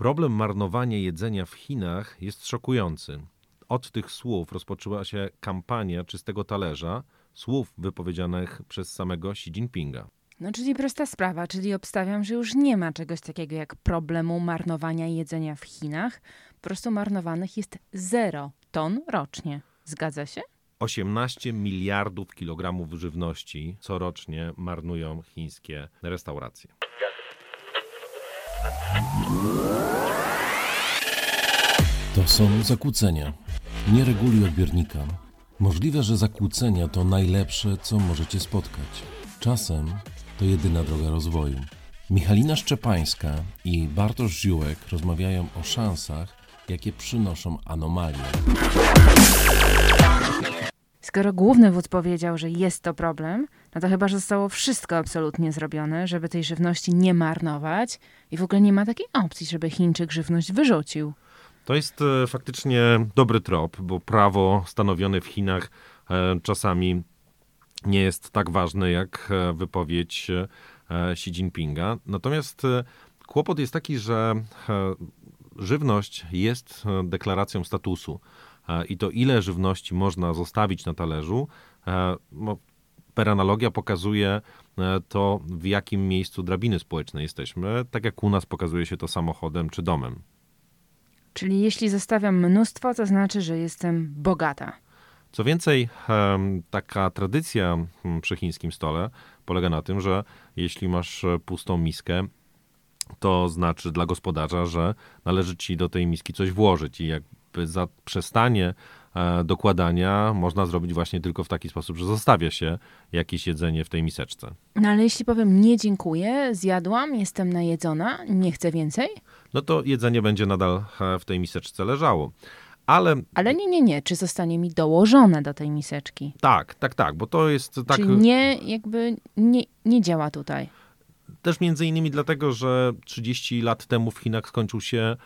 Problem marnowania jedzenia w Chinach jest szokujący. Od tych słów rozpoczęła się kampania czystego talerza, słów wypowiedzianych przez samego Xi Jinpinga. No, czyli prosta sprawa, czyli obstawiam, że już nie ma czegoś takiego jak problemu marnowania jedzenia w Chinach. Po prostu marnowanych jest zero ton rocznie. Zgadza się? 18 miliardów kilogramów żywności corocznie marnują chińskie restauracje. To są zakłócenia. Nie reguluj odbiornika. Możliwe, że zakłócenia to najlepsze, co możecie spotkać. Czasem to jedyna droga rozwoju. Michalina Szczepańska i Bartosz Ziółek rozmawiają o szansach, jakie przynoszą anomalie. Skoro główny wódz powiedział, że jest to problem, no to chyba że zostało wszystko absolutnie zrobione, żeby tej żywności nie marnować i w ogóle nie ma takiej opcji, żeby Chińczyk żywność wyrzucił. To jest e, faktycznie dobry trop, bo prawo stanowione w Chinach e, czasami nie jest tak ważne jak e, wypowiedź Xi Jinpinga. Natomiast kłopot jest taki, że żywność jest deklaracją statusu i to ile żywności można zostawić na talerzu, no, per analogia pokazuje e, to, w jakim miejscu drabiny społecznej jesteśmy, tak jak u nas pokazuje się to samochodem czy domem. Czyli jeśli zostawiam mnóstwo, to znaczy, że jestem bogata. Co więcej, taka tradycja przy chińskim stole polega na tym, że jeśli masz e, pustą miskę, to znaczy dla gospodarza, że należy ci do tej miski coś włożyć i jakby za przestanie e, dokładania można zrobić właśnie tylko w taki sposób, że zostawia się jakieś jedzenie w tej miseczce. No ale jeśli powiem nie dziękuję, zjadłam, jestem najedzona, nie chcę więcej? No to jedzenie będzie nadal e, w tej miseczce leżało. Ale Ale nie, nie, nie. Czy zostanie mi dołożone do tej miseczki? tak, tak, tak, bo to jest tak... Czyli nie, jakby nie, nie działa tutaj. Też między innymi dlatego, że 30 lat temu w Chinach skończył się e,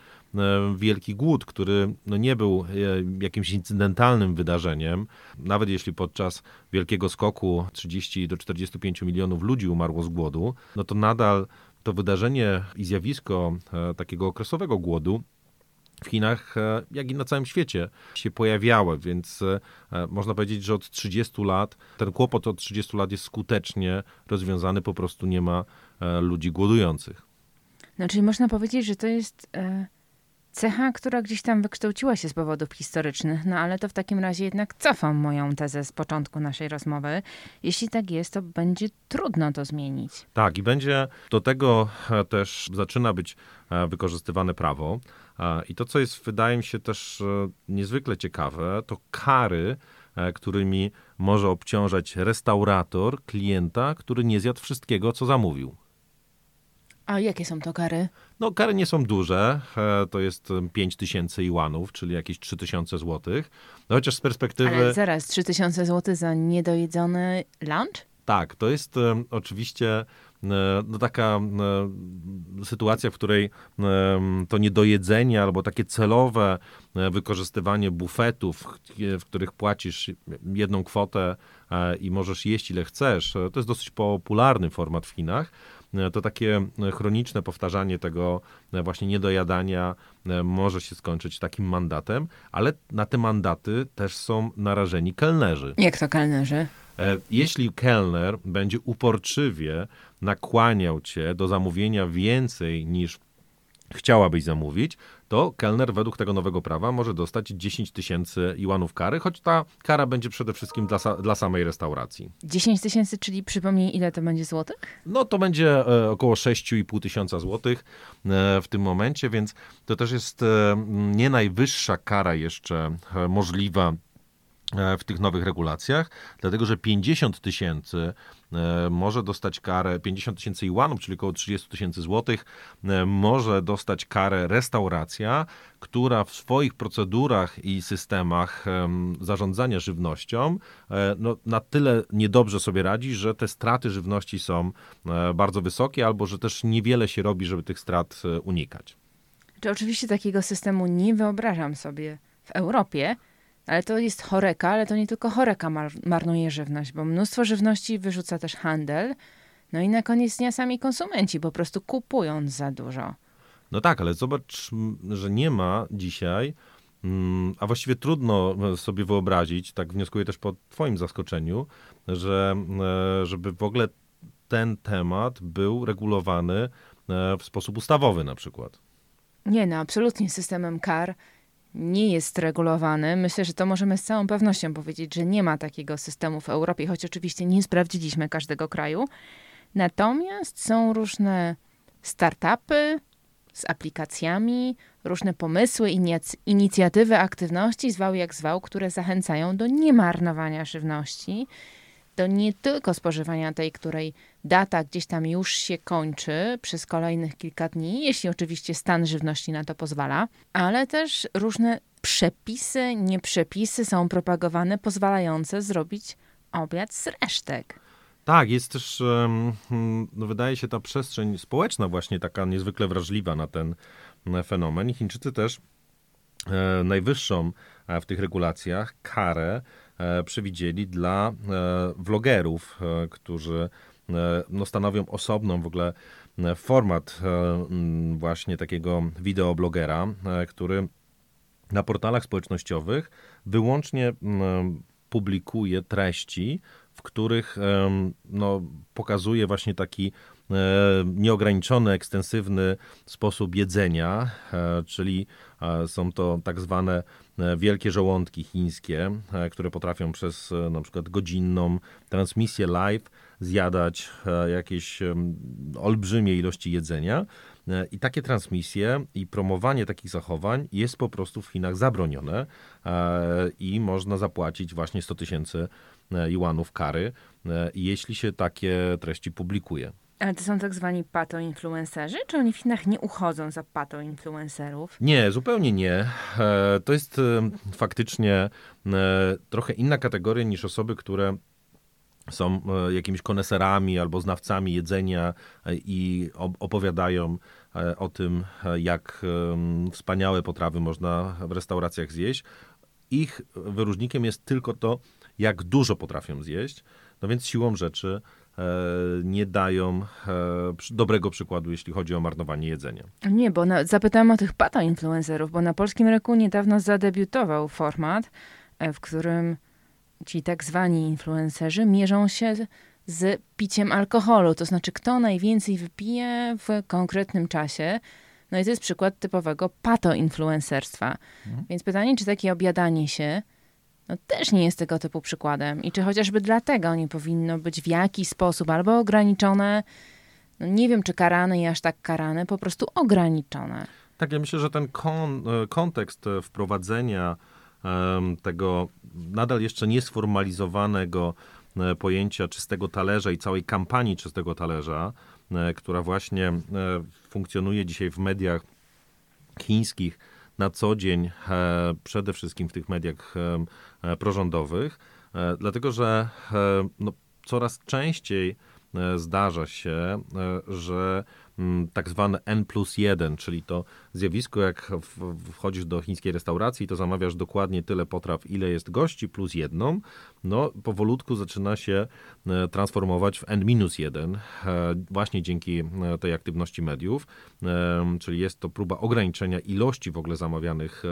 wielki głód, który no nie był e, jakimś incydentalnym wydarzeniem. Nawet jeśli podczas wielkiego skoku 30 do 45 milionów ludzi umarło z głodu, no to nadal to wydarzenie i zjawisko e, takiego okresowego głodu w Chinach, e, jak i na całym świecie się pojawiały, więc e, można powiedzieć, że od 30 lat ten kłopot od 30 lat jest skutecznie rozwiązany, po prostu nie ma e, ludzi głodujących. No, czyli można powiedzieć, że to jest e, cecha, która gdzieś tam wykształciła się z powodów historycznych, no ale to w takim razie jednak cofam moją tezę z początku naszej rozmowy. Jeśli tak jest, to będzie trudno to zmienić. Tak, i będzie do tego e, też zaczyna być e, wykorzystywane prawo. E, I to, co jest, wydaje mi się, też niezwykle ciekawe, to kary, którymi może obciążać restaurator klienta, który nie zjadł wszystkiego, co zamówił. A jakie są to kary? No, kary nie są duże, e, to jest 5 tysięcy iwanów, czyli jakieś 3000 złotych. No, chociaż z perspektywy... Ale zaraz, 3000 zł za niedojedzony lunch? Tak, to jest e, oczywiście e, no, taka e, sytuacja, w której to niedojedzenie albo takie celowe wykorzystywanie bufetów, w- których płacisz jedną kwotę i możesz jeść ile chcesz, to jest dosyć popularny format w Chinach. To takie e, chroniczne powtarzanie tego e, właśnie niedojadania e, może się skończyć takim mandatem, ale na te mandaty też są narażeni kelnerzy. Jak to kelnerzy? Jeśli kelner będzie uporczywie nakłaniał cię do zamówienia więcej niż chciałabyś zamówić, to kelner według tego nowego prawa może dostać 10 tysięcy iwanów kary, choć ta kara będzie przede wszystkim dla, dla samej restauracji. 10 tysięcy, czyli przypomnij, ile to będzie złotych? No to będzie e, około 6,5 tysiąca złotych e, w tym momencie, więc to też jest e, nie najwyższa kara jeszcze e, możliwa w tych nowych regulacjach, dlatego że 50 tysięcy e, może dostać karę, 50 tysięcy iwanów, czyli około 30 tysięcy złotych, e, może dostać karę restauracja, która w swoich procedurach i systemach em, zarządzania żywnością e, no, na tyle niedobrze sobie radzi, że te straty żywności są e, bardzo wysokie, albo że też niewiele się robi, żeby tych strat e, unikać. Czy oczywiście takiego systemu nie wyobrażam sobie w Europie, ale to jest choreka, ale to nie tylko choreka mar marnuje żywność, bo mnóstwo żywności wyrzuca też handel, no i na koniec dnia sami konsumenci, po prostu kupując za dużo. No tak, ale zobacz, że nie ma dzisiaj, mm, a właściwie trudno sobie wyobrazić, tak wnioskuję też po twoim zaskoczeniu, że e, żeby w ogóle ten temat był regulowany e, w sposób ustawowy na przykład. Nie, no absolutnie systemem kar nie jest regulowany. Myślę, że to możemy z całą pewnością powiedzieć, że nie ma takiego systemu w Europie, choć oczywiście nie sprawdziliśmy każdego kraju. Natomiast są różne startupy z aplikacjami, różne pomysły, inic- inicjatywy, aktywności, zwał jak zwał, które zachęcają do niemarnowania żywności, do nie tylko spożywania tej, której data gdzieś tam już się kończy przez kolejnych kilka dni, jeśli oczywiście stan żywności na to pozwala, ale też różne przepisy, nieprzepisy są propagowane, pozwalające zrobić obiad z resztek. Tak, jest też, no wydaje się, ta przestrzeń społeczna właśnie taka niezwykle wrażliwa na ten fenomen. Chińczycy też e, najwyższą e, w tych regulacjach karę e, przewidzieli dla vlogerów, którzy no, stanowią osobną w ogóle e, format e, właśnie takiego wideoblogera, e, który na portalach społecznościowych wyłącznie publikuje treści, w których no, pokazuje właśnie taki e, nieograniczony, ekstensywny sposób jedzenia, e, czyli e, są to tak zwane e, wielkie żołądki chińskie, e, które potrafią przez e, na przykład godzinną transmisję live zjadać e, jakieś olbrzymie ilości jedzenia. E, I takie transmisje i promowanie takich zachowań jest po prostu w Chinach zabronione e, i można zapłacić właśnie 100 tysięcy juanów kary, jeśli się takie treści publikuje. Ale to są tak zwani pato-influencerzy? Czy oni w Chinach nie uchodzą za pato-influencerów? Nie, zupełnie nie. To jest faktycznie trochę inna kategoria niż osoby, które są e, jakimiś koneserami albo znawcami jedzenia e, i op- opowiadają e, o tym, jak wspaniałe potrawy można w restauracjach zjeść. Ich wyróżnikiem jest tylko to, jak dużo potrafią zjeść. No więc siłą rzeczy nie dają dobrego przykładu, jeśli chodzi o marnowanie jedzenia. Nie, bo na, zapytałam o tych pato-influencerów, bo na polskim rynku niedawno zadebiutował format, w którym ci tak zwani influencerzy mierzą się z- piciem alkoholu, to znaczy kto najwięcej wypije w konkretnym czasie. No i to jest przykład typowego pato-influencerstwa. Więc pytanie, czy takie obiadanie się no też nie jest tego typu przykładem i czy chociażby dlatego nie powinno być w jakiś sposób albo ograniczone, no nie wiem czy karane i aż tak karane, po prostu ograniczone. Tak, ja myślę, że ten kon, e, kontekst e, wprowadzenia tego nadal jeszcze niesformalizowanego e, pojęcia czystego talerza i całej kampanii czystego talerza, e, która właśnie e, funkcjonuje dzisiaj w mediach chińskich na co dzień, przede wszystkim w tych mediach prorządowych, dlatego że no, coraz częściej zdarza się, że tak zwane N plus 1, czyli to zjawisko, jak wchodzisz do chińskiej restauracji, to zamawiasz dokładnie tyle potraw, ile jest gości, plus jedną, no powolutku zaczyna się e, transformować w N minus 1, e, właśnie dzięki e, tej aktywności mediów, czyli jest to próba ograniczenia ilości w ogóle zamawianych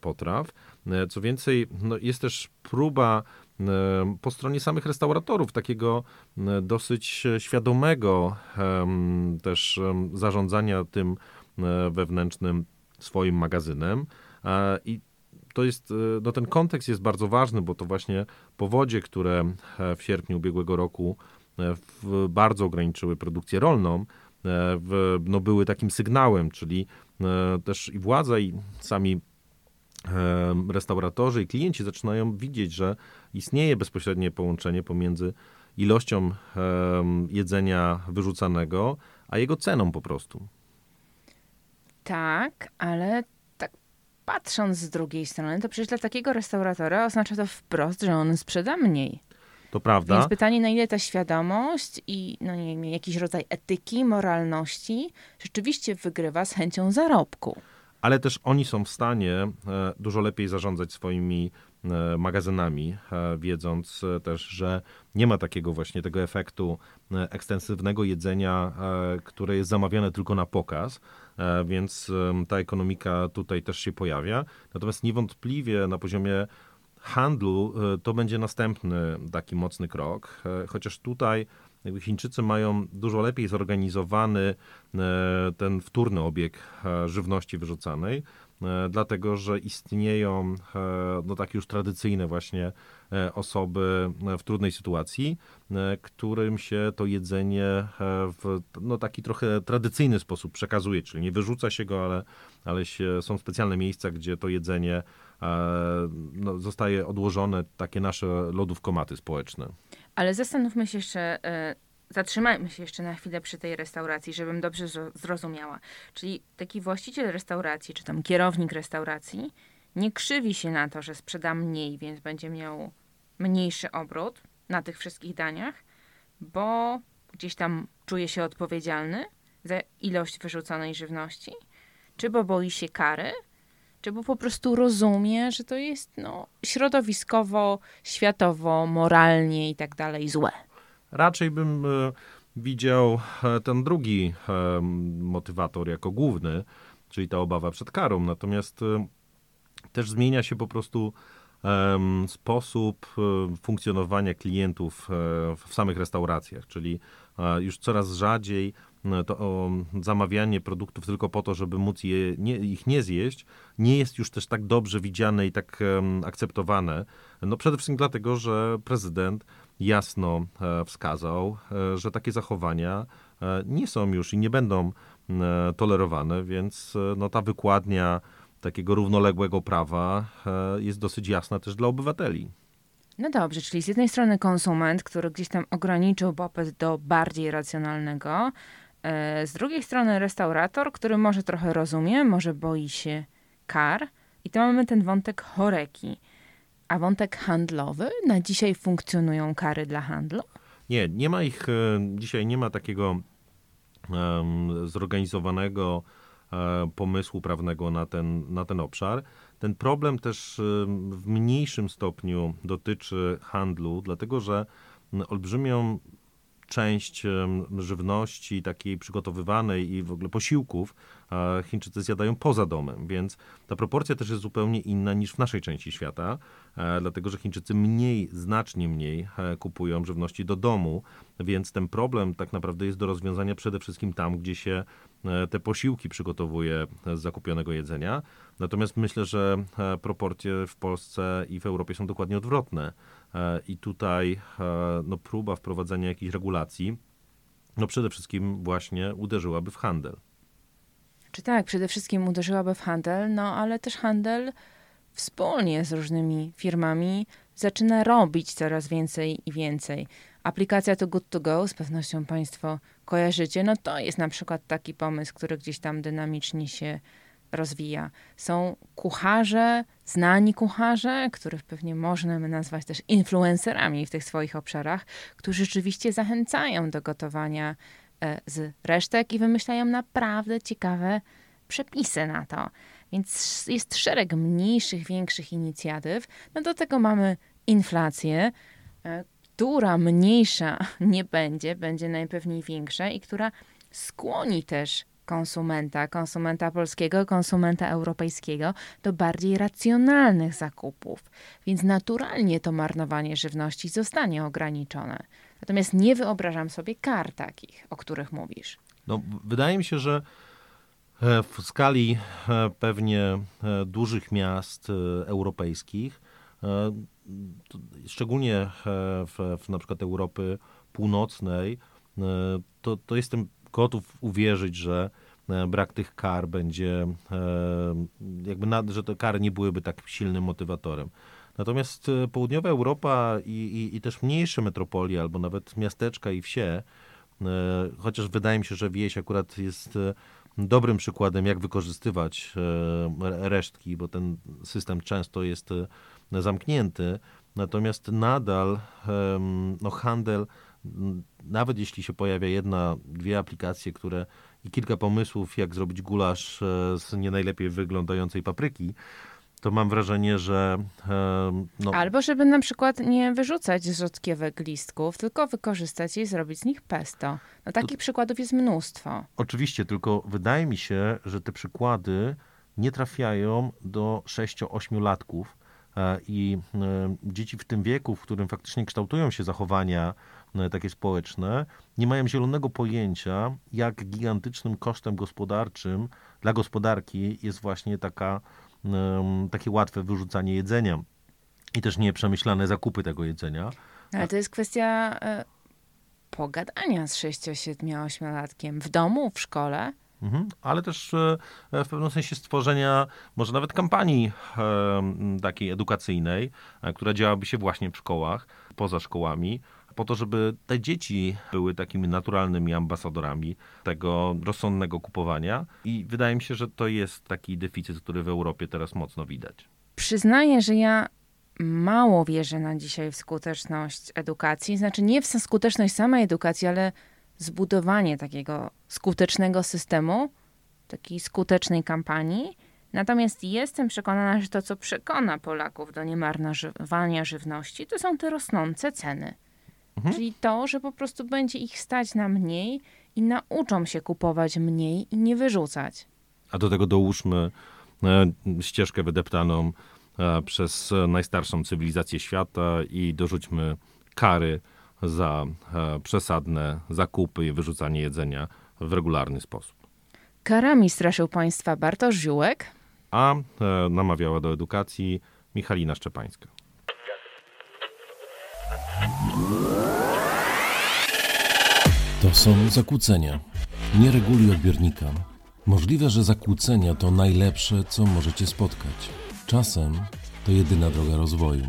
potraw. Co więcej, no jest też próba po stronie samych restauratorów takiego e, dosyć e, świadomego też zarządzania tym e, wewnętrznym swoim magazynem. E, I to jest, e, no ten kontekst jest bardzo ważny, bo to właśnie powodzie, które e, w sierpniu ubiegłego roku e, bardzo ograniczyły produkcję rolną, e, w, no były takim sygnałem, czyli e, też i władza i sami restauratorzy i klienci zaczynają widzieć, że istnieje bezpośrednie połączenie pomiędzy ilością jedzenia wyrzucanego, a jego ceną po prostu. Tak, ale tak patrząc z drugiej strony, to przecież dla takiego restauratora oznacza to wprost, że on sprzeda mniej. To prawda. Więc pytanie, na ile ta świadomość i no nie wiem, jakiś rodzaj etyki, moralności rzeczywiście wygrywa z chęcią zarobku. Ale też oni są w stanie e, dużo lepiej zarządzać swoimi e, magazynami, e, wiedząc też, że nie ma takiego właśnie tego efektu ekstensywnego jedzenia, które jest zamawiane tylko na pokaz, więc ta ekonomika tutaj też się pojawia. Natomiast niewątpliwie na poziomie handlu to będzie następny taki mocny krok, chociaż tutaj jakby Chińczycy mają dużo lepiej zorganizowany ten wtórny obieg żywności wyrzucanej, dlatego że istnieją no takie już tradycyjne właśnie E, osoby w trudnej sytuacji, e, którym się to jedzenie e, w no, taki trochę tradycyjny sposób przekazuje, czyli nie wyrzuca się go, ale, ale się, są specjalne miejsca, gdzie to jedzenie no, zostaje odłożone, takie nasze lodówkomaty społeczne. Ale zastanówmy się jeszcze, zatrzymajmy się jeszcze na chwilę przy tej restauracji, żebym dobrze zrozumiała. Czyli taki właściciel restauracji, czy tam kierownik restauracji, nie krzywi się na to, że sprzeda mniej, więc będzie miał mniejszy obrót na tych wszystkich daniach, bo gdzieś tam czuje się odpowiedzialny za ilość wyrzuconej żywności, czy bo boi się kary, czy bo po prostu rozumie, że to jest no, środowiskowo, światowo, moralnie i tak dalej złe. Raczej bym e, widział e, ten drugi e, motywator jako główny, czyli ta obawa przed karą. Natomiast też zmienia się po prostu sposób funkcjonowania klientów w samych restauracjach, czyli już coraz rzadziej to zamawianie produktów tylko po to, żeby móc je, nie, ich nie zjeść, nie jest już też tak dobrze widziane i tak akceptowane. No przede wszystkim dlatego, że prezydent jasno wskazał, że takie zachowania nie są już i nie będą tolerowane, więc no ta wykładnia takiego równoległego prawa e, jest dosyć jasna też dla obywateli. No dobrze, czyli z jednej strony konsument, który gdzieś tam ograniczył popyt do bardziej racjonalnego, e, z drugiej strony restaurator, który może trochę rozumie, może boi się kar. I to mamy ten wątek choreki. A wątek handlowy? Na dzisiaj funkcjonują kary dla handlu? Nie, nie ma ich, e, dzisiaj nie ma takiego um, zorganizowanego E, pomysłu prawnego na ten, na ten obszar. Ten problem też e, w mniejszym stopniu dotyczy handlu, dlatego że olbrzymią część żywności takiej przygotowywanej i w ogóle posiłków Chińczycy zjadają poza domem, więc ta proporcja też jest zupełnie inna niż w naszej części świata, e, dlatego że Chińczycy mniej, znacznie mniej e, kupują żywności do domu, więc ten problem tak naprawdę jest do rozwiązania przede wszystkim tam, gdzie się te posiłki przygotowuje z zakupionego jedzenia. Natomiast myślę, że proporcje w Polsce i w Europie są dokładnie odwrotne. I tutaj no, próba wprowadzenia jakichś regulacji, no przede wszystkim właśnie uderzyłaby w handel. Czy tak, przede wszystkim uderzyłaby w handel, no ale też handel wspólnie z różnymi firmami zaczyna robić coraz więcej i więcej. Aplikacja to Good to Go, z pewnością Państwo kojarzycie, no to jest na przykład taki pomysł, który gdzieś tam dynamicznie się rozwija. Są kucharze, znani kucharze, których pewnie można nazwać też influencerami w tych swoich obszarach, którzy rzeczywiście zachęcają do gotowania e, z resztek i wymyślają naprawdę ciekawe przepisy na to. Więc jest szereg mniejszych, większych inicjatyw. No do tego mamy inflację, e, która mniejsza nie będzie, będzie najpewniej większa i która skłoni też konsumenta, konsumenta polskiego, konsumenta europejskiego do bardziej racjonalnych zakupów. Więc naturalnie to marnowanie żywności zostanie ograniczone. Natomiast nie wyobrażam sobie kar takich, o których mówisz. No, wydaje mi się, że e, w skali e, pewnie e, dużych miast europejskich, szczególnie w, w na przykład Europy Północnej, to, to jestem gotów uwierzyć, że e, brak tych kar będzie, e, jakby, że te kary nie byłyby tak silnym motywatorem. Natomiast e, południowa Europa i, i, i też mniejsze metropolie, albo nawet miasteczka i wsie, chociaż wydaje mi się, że wieś akurat jest dobrym przykładem, jak wykorzystywać resztki, bo ten system często jest zamknięty. Natomiast nadal no, handel nawet jeśli się pojawia jedna, dwie aplikacje, które i kilka pomysłów, jak zrobić gulasz e, z nie najlepiej wyglądającej papryki, to mam wrażenie, że no, Albo żeby na przykład nie wyrzucać rzodkiewek listków, tylko wykorzystać je i zrobić z nich pesto. No takich przykładów jest mnóstwo. Oczywiście, tylko wydaje mi się, że te przykłady nie trafiają do 6-8 latków i e, dzieci w tym wieku, w którym faktycznie kształtują się zachowania e, takie społeczne, nie mają zielonego pojęcia, jak gigantycznym kosztem gospodarczym dla gospodarki jest właśnie taka, takie łatwe wyrzucanie jedzenia i też nieprzemyślane zakupy tego jedzenia. Ale to jest kwestia e, pogadania z 6-7-8-latkiem w domu, w szkole. Mhm, ale też e, w pewnym sensie stworzenia może nawet kampanii e, takiej edukacyjnej, e, która działaby się właśnie w szkołach, poza szkołami, po to, żeby te dzieci były takimi naturalnymi ambasadorami tego rozsądnego kupowania. I wydaje mi się, że to jest taki deficyt, który w Europie teraz mocno widać. Przyznaję, że ja mało wierzę na dzisiaj w skuteczność edukacji. Znaczy nie w skuteczność samej edukacji, ale zbudowanie takiego skutecznego systemu, takiej skutecznej kampanii. Natomiast jestem przekonana, że to, co przekona Polaków do niemarnowania żywności, to są te rosnące ceny. Czyli to, że po prostu będzie ich stać na mniej i nauczą się kupować mniej i nie wyrzucać. A do tego dołóżmy e, ścieżkę wydeptaną e, przez e, najstarszą cywilizację świata i dorzućmy kary za e, przesadne zakupy i wyrzucanie jedzenia w regularny sposób. Karami straszył państwa Bartosz Ziółek. A e, namawiała do edukacji Michalina Szczepańska. To są zakłócenia. Nie reguluj odbiornika. Możliwe, że zakłócenia to najlepsze, co możecie spotkać. Czasem to jedyna droga rozwoju.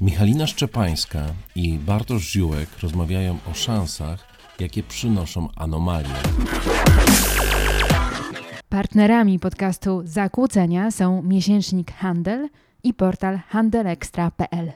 Michalina Szczepańska i Bartosz Ziółek rozmawiają o szansach, jakie przynoszą anomalie. Partnerami podcastu Zakłócenia są miesięcznik Handel i portal handelextra.pl.